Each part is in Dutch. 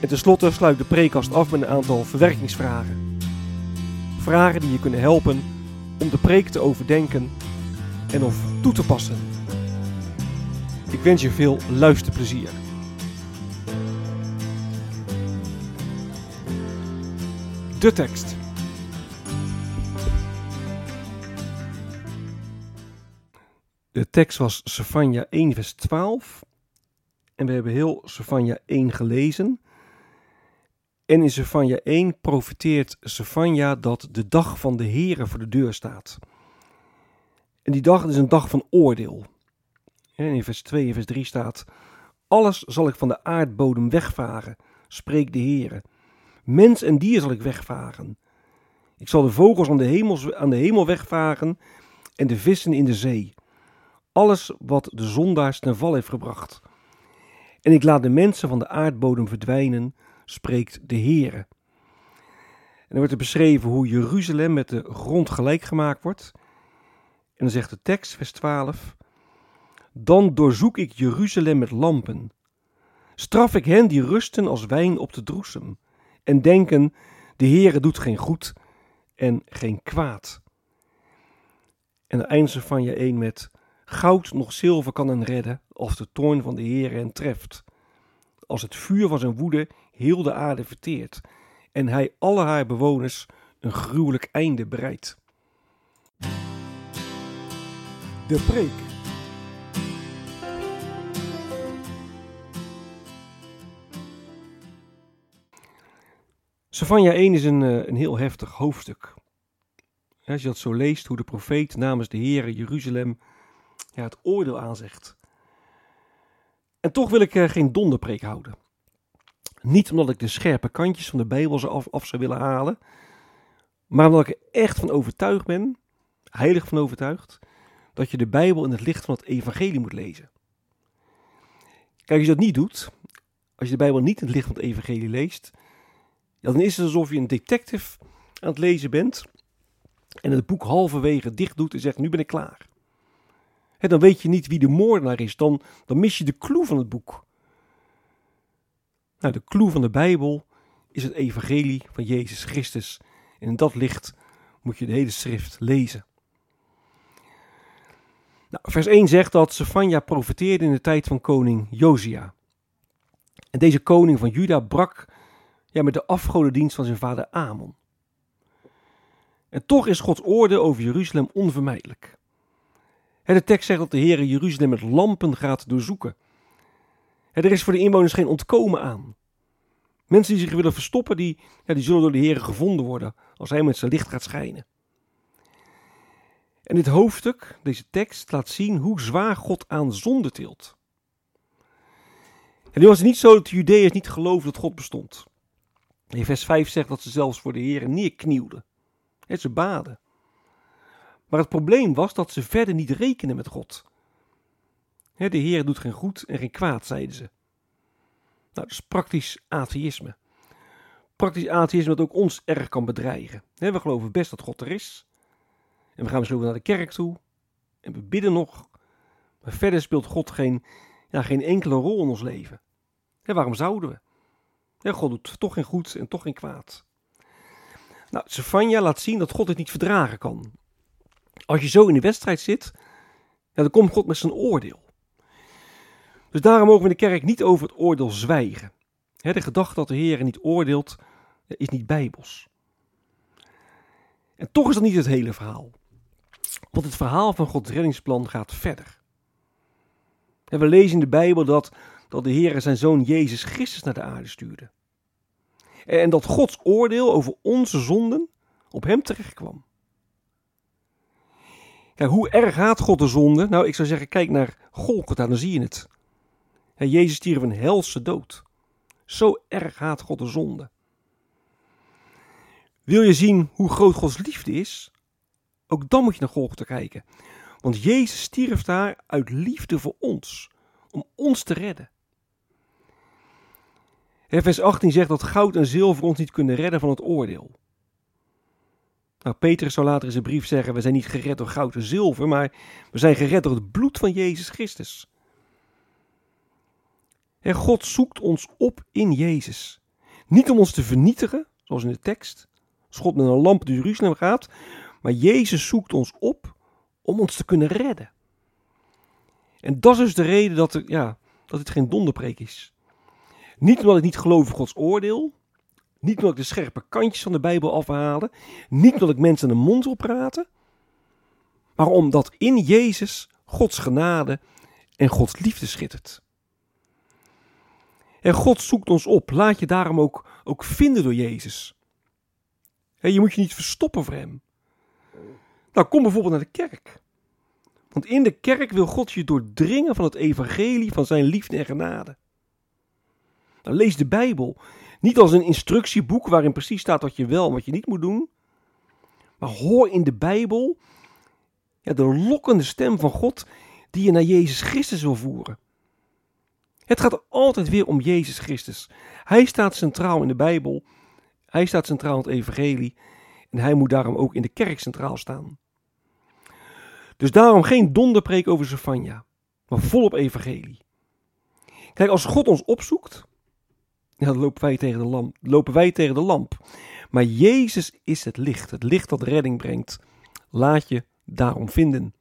En tenslotte sluit de preekkast af met een aantal verwerkingsvragen. Vragen die je kunnen helpen om de preek te overdenken en of toe te passen. Ik wens je veel luisterplezier. De tekst. De tekst was Sefania 1 vers 12 en we hebben heel Sefania 1 gelezen. En in Sefania 1 profeteert Sefania dat de dag van de Here voor de deur staat. En die dag is een dag van oordeel. En in vers 2 en vers 3 staat: Alles zal ik van de aardbodem wegvagen, spreekt de Heere. Mens en dier zal ik wegvagen. Ik zal de vogels aan de, hemels, aan de hemel wegvagen en de vissen in de zee. Alles wat de zondaars ten val heeft gebracht. En ik laat de mensen van de aardbodem verdwijnen, spreekt de Heere. En dan wordt er beschreven hoe Jeruzalem met de grond gelijk gemaakt wordt. En dan zegt de tekst, vers 12: Dan doorzoek ik Jeruzalem met lampen. Straf ik hen die rusten als wijn op de droesem. En denken: De Heere doet geen goed en geen kwaad. En dan van je een met: Goud nog zilver kan hen redden, als de toorn van de Heere hen treft. Als het vuur van zijn woede heel de aarde verteert en hij alle haar bewoners een gruwelijk einde bereidt. De preek. Savanja 1 is een, eh, een heel heftig hoofdstuk. Als je dat zo leest, hoe de profeet namens de Heere Jeruzalem ja, het oordeel aanzegt. En toch wil ik uh, geen donderpreek houden. Niet omdat ik de scherpe kantjes van de Bijbel af, af zou willen halen, maar omdat ik er echt van overtuigd ben, heilig van overtuigd, dat je de Bijbel in het licht van het evangelie moet lezen. Kijk, als je dat niet doet, als je de Bijbel niet in het licht van het evangelie leest, dan is het alsof je een detective aan het lezen bent en het boek halverwege dicht doet en zegt, nu ben ik klaar. Dan weet je niet wie de moordenaar is, dan, dan mis je de clue van het boek. Nou, de clue van de Bijbel is het evangelie van Jezus Christus. En in dat licht moet je de hele schrift lezen. Nou, vers 1 zegt dat Sefania profeteerde in de tijd van koning Josia. En deze koning van Juda brak ja, met de afgodendienst van zijn vader Amon. En toch is Gods oordeel over Jeruzalem onvermijdelijk. De tekst zegt dat de Heer Jeruzalem met lampen gaat doorzoeken. Er is voor de inwoners geen ontkomen aan. Mensen die zich willen verstoppen, die, ja, die zullen door de Heer gevonden worden als hij met zijn licht gaat schijnen. En dit hoofdstuk, deze tekst, laat zien hoe zwaar God aan zonde tilt. En nu was het niet zo dat de Judeërs niet geloofden dat God bestond. In vers 5 zegt dat ze zelfs voor de Heer neerknielden. En ze baden. Maar het probleem was dat ze verder niet rekenen met God. De Heer doet geen goed en geen kwaad, zeiden ze. Nou, dat is praktisch atheïsme. Praktisch atheïsme dat ook ons erg kan bedreigen. We geloven best dat God er is. En we gaan misschien naar de kerk toe. En we bidden nog. Maar verder speelt God geen, ja, geen enkele rol in ons leven. waarom zouden we? God doet toch geen goed en toch geen kwaad. Nou, laat zien dat God het niet verdragen kan. Als je zo in de wedstrijd zit, dan komt God met zijn oordeel. Dus daarom mogen we in de kerk niet over het oordeel zwijgen. de gedachte dat de Heer niet oordeelt, is niet bijbels. En toch is dat niet het hele verhaal. Want het verhaal van Gods reddingsplan gaat verder. En we lezen in de Bijbel dat, dat de Heer zijn zoon Jezus Christus naar de aarde stuurde. En dat Gods oordeel over onze zonden op hem terechtkwam. Hoe erg haat God de zonde? Nou, ik zou zeggen, kijk naar Golgotha, dan zie je het. Jezus stierf een helse dood. Zo erg haat God de zonde. Wil je zien hoe groot Gods liefde is? Ook dan moet je naar Golgotha kijken. Want Jezus stierf daar uit liefde voor ons, om ons te redden. Vers 18 zegt dat goud en zilver ons niet kunnen redden van het oordeel. Nou, Petrus zou later in zijn brief zeggen: We zijn niet gered door goud en zilver, maar we zijn gered door het bloed van Jezus Christus. En God zoekt ons op in Jezus. Niet om ons te vernietigen, zoals in de tekst, als God met een lamp door Jeruzalem gaat, maar Jezus zoekt ons op om ons te kunnen redden. En dat is dus de reden dat, er, ja, dat het geen donderpreek is. Niet omdat ik niet geloof in Gods oordeel, niet omdat ik de scherpe kantjes van de Bijbel afhalen, niet omdat ik mensen in de mond wil praten, maar omdat in Jezus Gods genade en Gods liefde schittert. En God zoekt ons op. Laat je daarom ook, ook vinden door Jezus. je moet je niet verstoppen voor Hem. Nou, kom bijvoorbeeld naar de kerk. Want in de kerk wil God je doordringen van het evangelie van zijn liefde en genade. Nou, lees de Bijbel niet als een instructieboek waarin precies staat wat je wel en wat je niet moet doen. Maar hoor in de Bijbel ja, de lokkende stem van God die je naar Jezus Christus wil voeren. Het gaat altijd weer om Jezus Christus. Hij staat centraal in de Bijbel. Hij staat centraal in het evangelie. En hij moet daarom ook in de kerk centraal staan. Dus daarom geen donderpreek over Zefania, maar volop evangelie. Kijk, als God ons opzoekt, dan lopen wij, tegen de lamp, lopen wij tegen de lamp. Maar Jezus is het licht, het licht dat redding brengt. Laat je daarom vinden.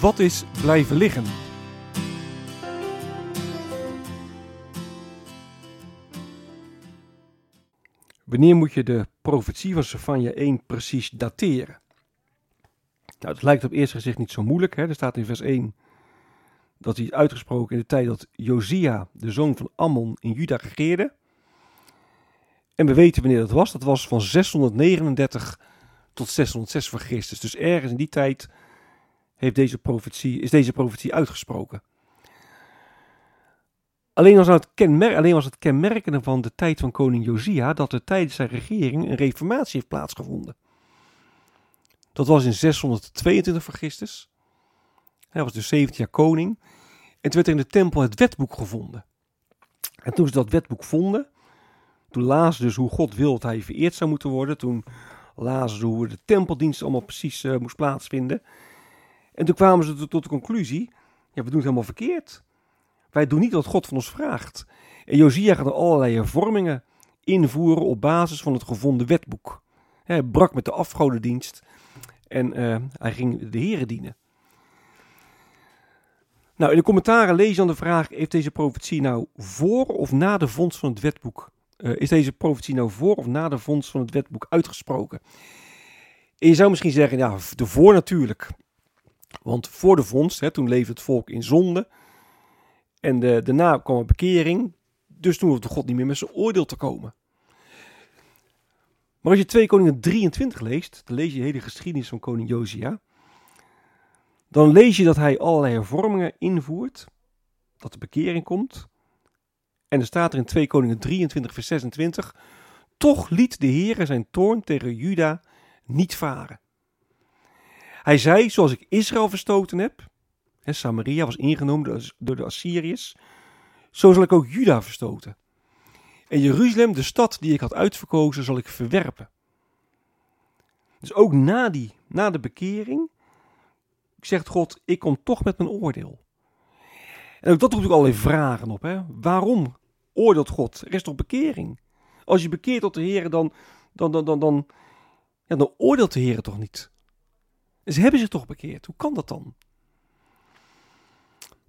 Wat is blijven liggen? Wanneer moet je de profetie van Sefania 1 precies dateren? Nou, het lijkt op eerste gezicht niet zo moeilijk. Hè? Er staat in vers 1 dat hij is uitgesproken in de tijd dat Josia, de zoon van Ammon, in Juda regeerde. En we weten wanneer dat was. Dat was van 639 tot 606 voor Christus. Dus ergens in die tijd heeft deze profetie, is deze profetie uitgesproken. Alleen was, het kenmer alleen was het kenmerkende van de tijd van koning Josia dat er tijdens zijn regering een reformatie heeft plaatsgevonden. Dat was in 622 voor Christus. Hij was dus 17 jaar koning. En toen werd er in de tempel het wetboek gevonden. En toen ze dat wetboek vonden, toen lazen ze dus hoe God wil dat hij vereerd zou moeten worden. Toen lazen ze hoe de tempeldienst allemaal precies uh, moest plaatsvinden. En toen kwamen ze tot de conclusie, ja, we doen het helemaal verkeerd. Wij doen niet wat God van ons vraagt. En Josia gaat er allerlei hervormingen invoeren op basis van het gevonden wetboek. Hij brak met de afgodendienst en uh, hij ging de heren dienen. Nou, in de commentaren lees je dan de vraag: heeft deze profetie nou voor of na de vondst van het wetboek? Uh, is deze profetie nou voor of na de vondst van het wetboek uitgesproken? En je zou misschien zeggen: ja, de voor natuurlijk. Want voor de vondst, hè, toen leefde het volk in zonde. En de, daarna kwam een bekering. Dus toen hoefde God niet meer met zijn oordeel te komen. Maar als je 2 Koningen 23 leest, dan lees je de hele geschiedenis van koning Josia. Dan lees je dat hij allerlei hervormingen invoert, dat de bekering komt. En er staat er in 2 Koningen 23 vers 26, toch liet de Heer zijn toorn tegen Juda niet varen. Hij zei, zoals ik Israël verstoten heb, hè, Samaria was ingenomen door de Assyriërs, zo zal ik ook Juda verstoten. En Jeruzalem, de stad die ik had uitverkozen, zal ik verwerpen. Dus ook na, die, na de bekering zegt God, ik kom toch met mijn oordeel. En ook dat roept ook allerlei vragen op. Hè? Waarom oordeelt God? Er is toch bekering? Als je bekeert tot de Heer, dan, dan, dan, dan, dan, dan oordeelt de Heer toch niet. Ze hebben zich toch bekeerd. Hoe kan dat dan?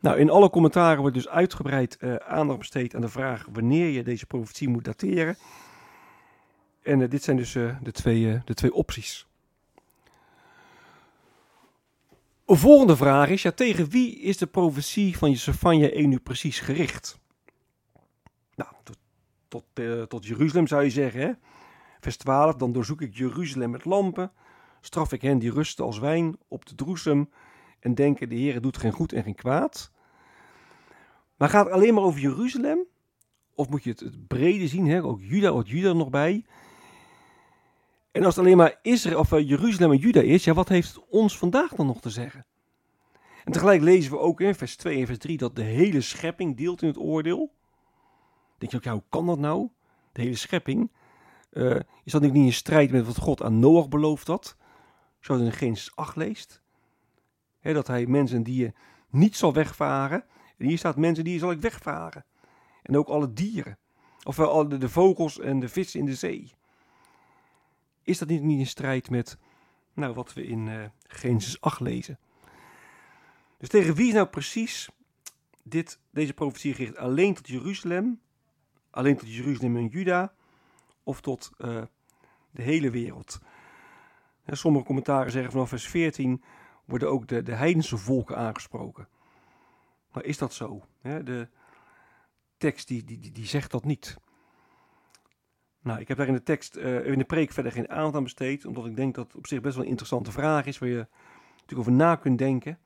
Nou, in alle commentaren wordt dus uitgebreid uh, aandacht besteed aan de vraag wanneer je deze profetie moet dateren. En eh, dit zijn dus eh, de, twee, de twee opties. Een volgende vraag is, ja, tegen wie is de profetie van Josefania 1 nu precies gericht? Nou, tot, tot, tot Jeruzalem zou je zeggen, hè? Vers 12, dan doorzoek ik Jeruzalem met lampen, straf ik hen die rusten als wijn op de droesem en denken de Heer doet geen goed en geen kwaad. Maar gaat het alleen maar over Jeruzalem? Of moet je het, brede zien, hè? ook Juda, hoort Juda nog bij? En als het alleen maar Israël, of eh, Jeruzalem en Juda is, ja, wat heeft het ons vandaag dan nog te zeggen? En tegelijk lezen we ook in vers 2 en vers 3 dat de hele schepping deelt in het oordeel. Denk je ook, ja, hoe kan dat nou? De hele schepping. Eh, is dat niet in strijd met wat God aan Noach beloofd had? Zoals in Genesis 8 leest. Dat hij mensen die je niet zal wegvaren. En hier staat mensen die zal ik wegvaren. En ook alle dieren. Ofwel alle de vogels en de vissen in de zee. Is dat niet, niet in strijd met nou, wat we in uh, Genesis 8 lezen? Dus tegen wie is nou precies dit, deze profetie gericht? Alleen tot Jeruzalem? Alleen tot Jeruzalem en Juda? Of tot uh, de hele wereld? Sommige commentaren zeggen vanaf vers 14 worden ook de, de heidense volken aangesproken. Maar is dat zo? De tekst die, die, die zegt dat niet. Nou, ik heb daar in de tekst, uh, in de preek verder geen aandacht aan besteed, omdat ik denk dat het op zich best wel een interessante vraag is, waar je natuurlijk over na kunt denken.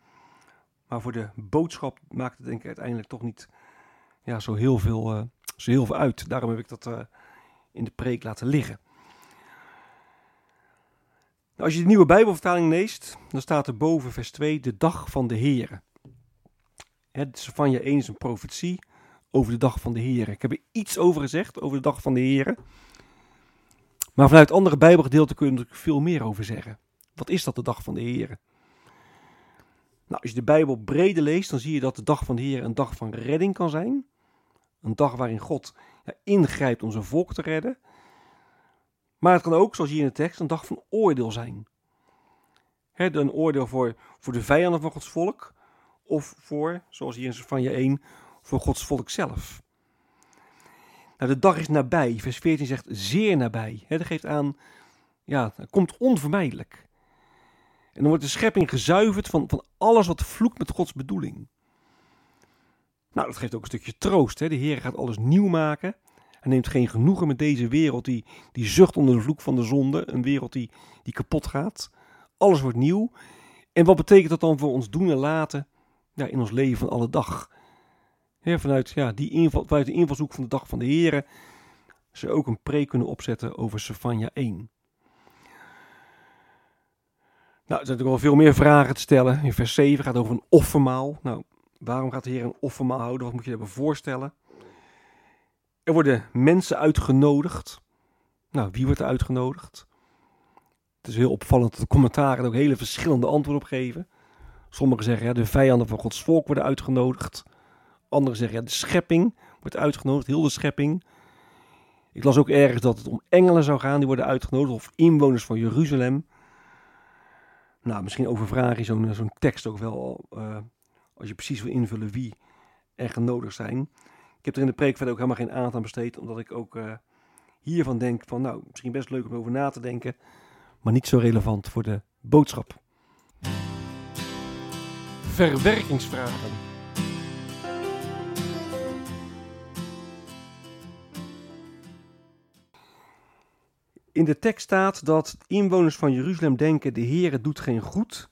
Maar voor de boodschap maakt het denk ik uiteindelijk toch niet ja, zo, heel veel, uh, zo heel veel uit. Daarom heb ik dat uh, in de preek laten liggen. Nou, als je de nieuwe Bijbelvertaling leest, dan staat er boven vers 2 de dag van de Heer. Savanja 1 is een profetie over de dag van de Heer. Ik heb er iets over gezegd, over de dag van de Heer. Maar vanuit andere Bijbelgedeelten kun je er veel meer over zeggen. Wat is dat, de dag van de Heer? Nou, als je de Bijbel breder leest, dan zie je dat de dag van de Heer een dag van redding kan zijn. Een dag waarin God ingrijpt om zijn volk te redden. Maar het kan ook, zoals hier in de tekst, een dag van oordeel zijn. Een oordeel voor, voor de vijanden van Gods volk. Of voor, zoals hier in Sefania 1, voor Gods volk zelf. Nou, de dag is nabij. Vers 14 zegt zeer nabij. Dat geeft aan, ja, het komt onvermijdelijk. En dan wordt de schepping gezuiverd van, van alles wat vloekt met Gods bedoeling. Nou, dat geeft ook een stukje troost. De Heer gaat alles nieuw maken. Hij neemt geen genoegen met deze wereld die, die zucht onder de vloek van de zonde. Een wereld die, die kapot gaat. Alles wordt nieuw. En wat betekent dat dan voor ons doen en laten in ons leven van alle dag? vanuit, ja, die inval, vanuit de invalshoek van de dag van de Heren ze ook een preek kunnen opzetten over Sefania 1. Nou, er zijn natuurlijk wel veel meer vragen te stellen. In vers 7 gaat het over een offermaal. Nou, waarom gaat de Heer een offermaal houden? Wat moet je daarbij voorstellen? Er worden mensen uitgenodigd. Nou, wie wordt er uitgenodigd? Het is heel opvallend dat de commentaren ook hele verschillende antwoorden op geven. Sommigen zeggen, ja, de vijanden van Gods volk worden uitgenodigd. Anderen zeggen, ja, de schepping wordt uitgenodigd, heel de schepping. Ik las ook ergens dat het om engelen zou gaan, die worden uitgenodigd, of inwoners van Jeruzalem. Nou, misschien overvraag je zo'n tekst ook wel, uh, als je precies wil invullen wie er genodigd zijn. Ik heb er in de preek verder ook helemaal geen aandacht aan besteed, omdat ik ook uh, hiervan denk van, nou, misschien best leuk om over na te denken, maar niet zo relevant voor de boodschap. Verwerkingsvragen. In de tekst staat dat inwoners van Jeruzalem denken: de Heere doet geen goed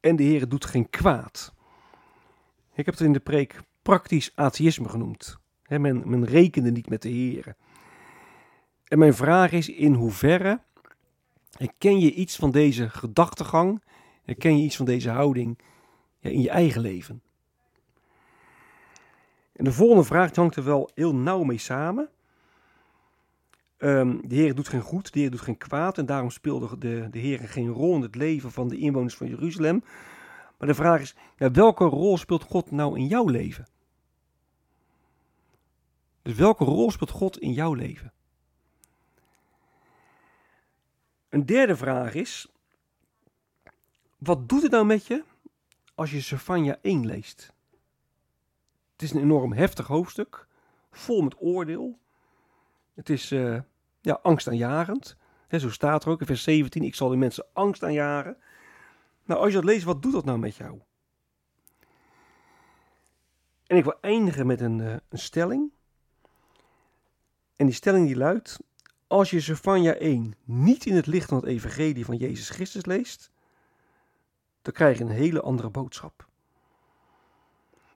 en de Heere doet geen kwaad. Ik heb het in de preek praktisch atheïsme genoemd. men, men rekende niet met de Heere. En mijn vraag is: in hoeverre herken je iets van deze gedachtegang? Herken je iets van deze houding in je eigen leven? En de volgende vraag hangt er wel heel nauw mee samen. Um, de Heer doet geen goed, de Heer doet geen kwaad. En daarom speelde de, de Heer geen rol in het leven van de inwoners van Jeruzalem. Maar de vraag is, welke rol speelt God nou in jouw leven? Dus welke rol speelt God in jouw leven? Een derde vraag is, wat doet het nou met je als je Sefania 1 leest? Het is een enorm heftig hoofdstuk, vol met oordeel. Het is uh, Ja, angstaanjagend. Hè, zo staat er ook in vers 17. Ik zal de mensen angst aanjagen. Nou, als je dat leest, wat doet dat nou met jou? En ik wil eindigen met een, uh, een stelling. En die stelling die luidt: Als je Sefania 1 niet in het licht van het evangelie van Jezus Christus leest, dan krijg je een hele andere boodschap.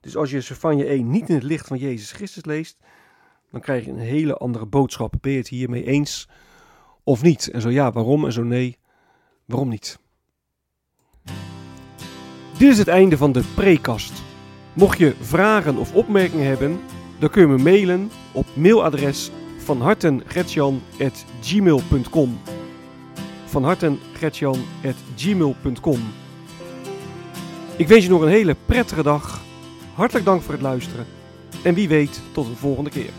Dus als je Sefania 1 niet in het licht van Jezus Christus leest, dan krijg je een hele andere boodschap. Ben je het hiermee eens of niet? En zo ja, waarom? En zo nee, waarom niet? Dit is het einde van de prekast. Mocht je vragen of opmerkingen hebben, dan kun je me mailen op mailadres van hartengretjan.gmail.com van hartengretjan.gmail.com Ik wens je nog een hele prettige dag. Hartelijk dank voor het luisteren. En wie weet, tot een volgende keer.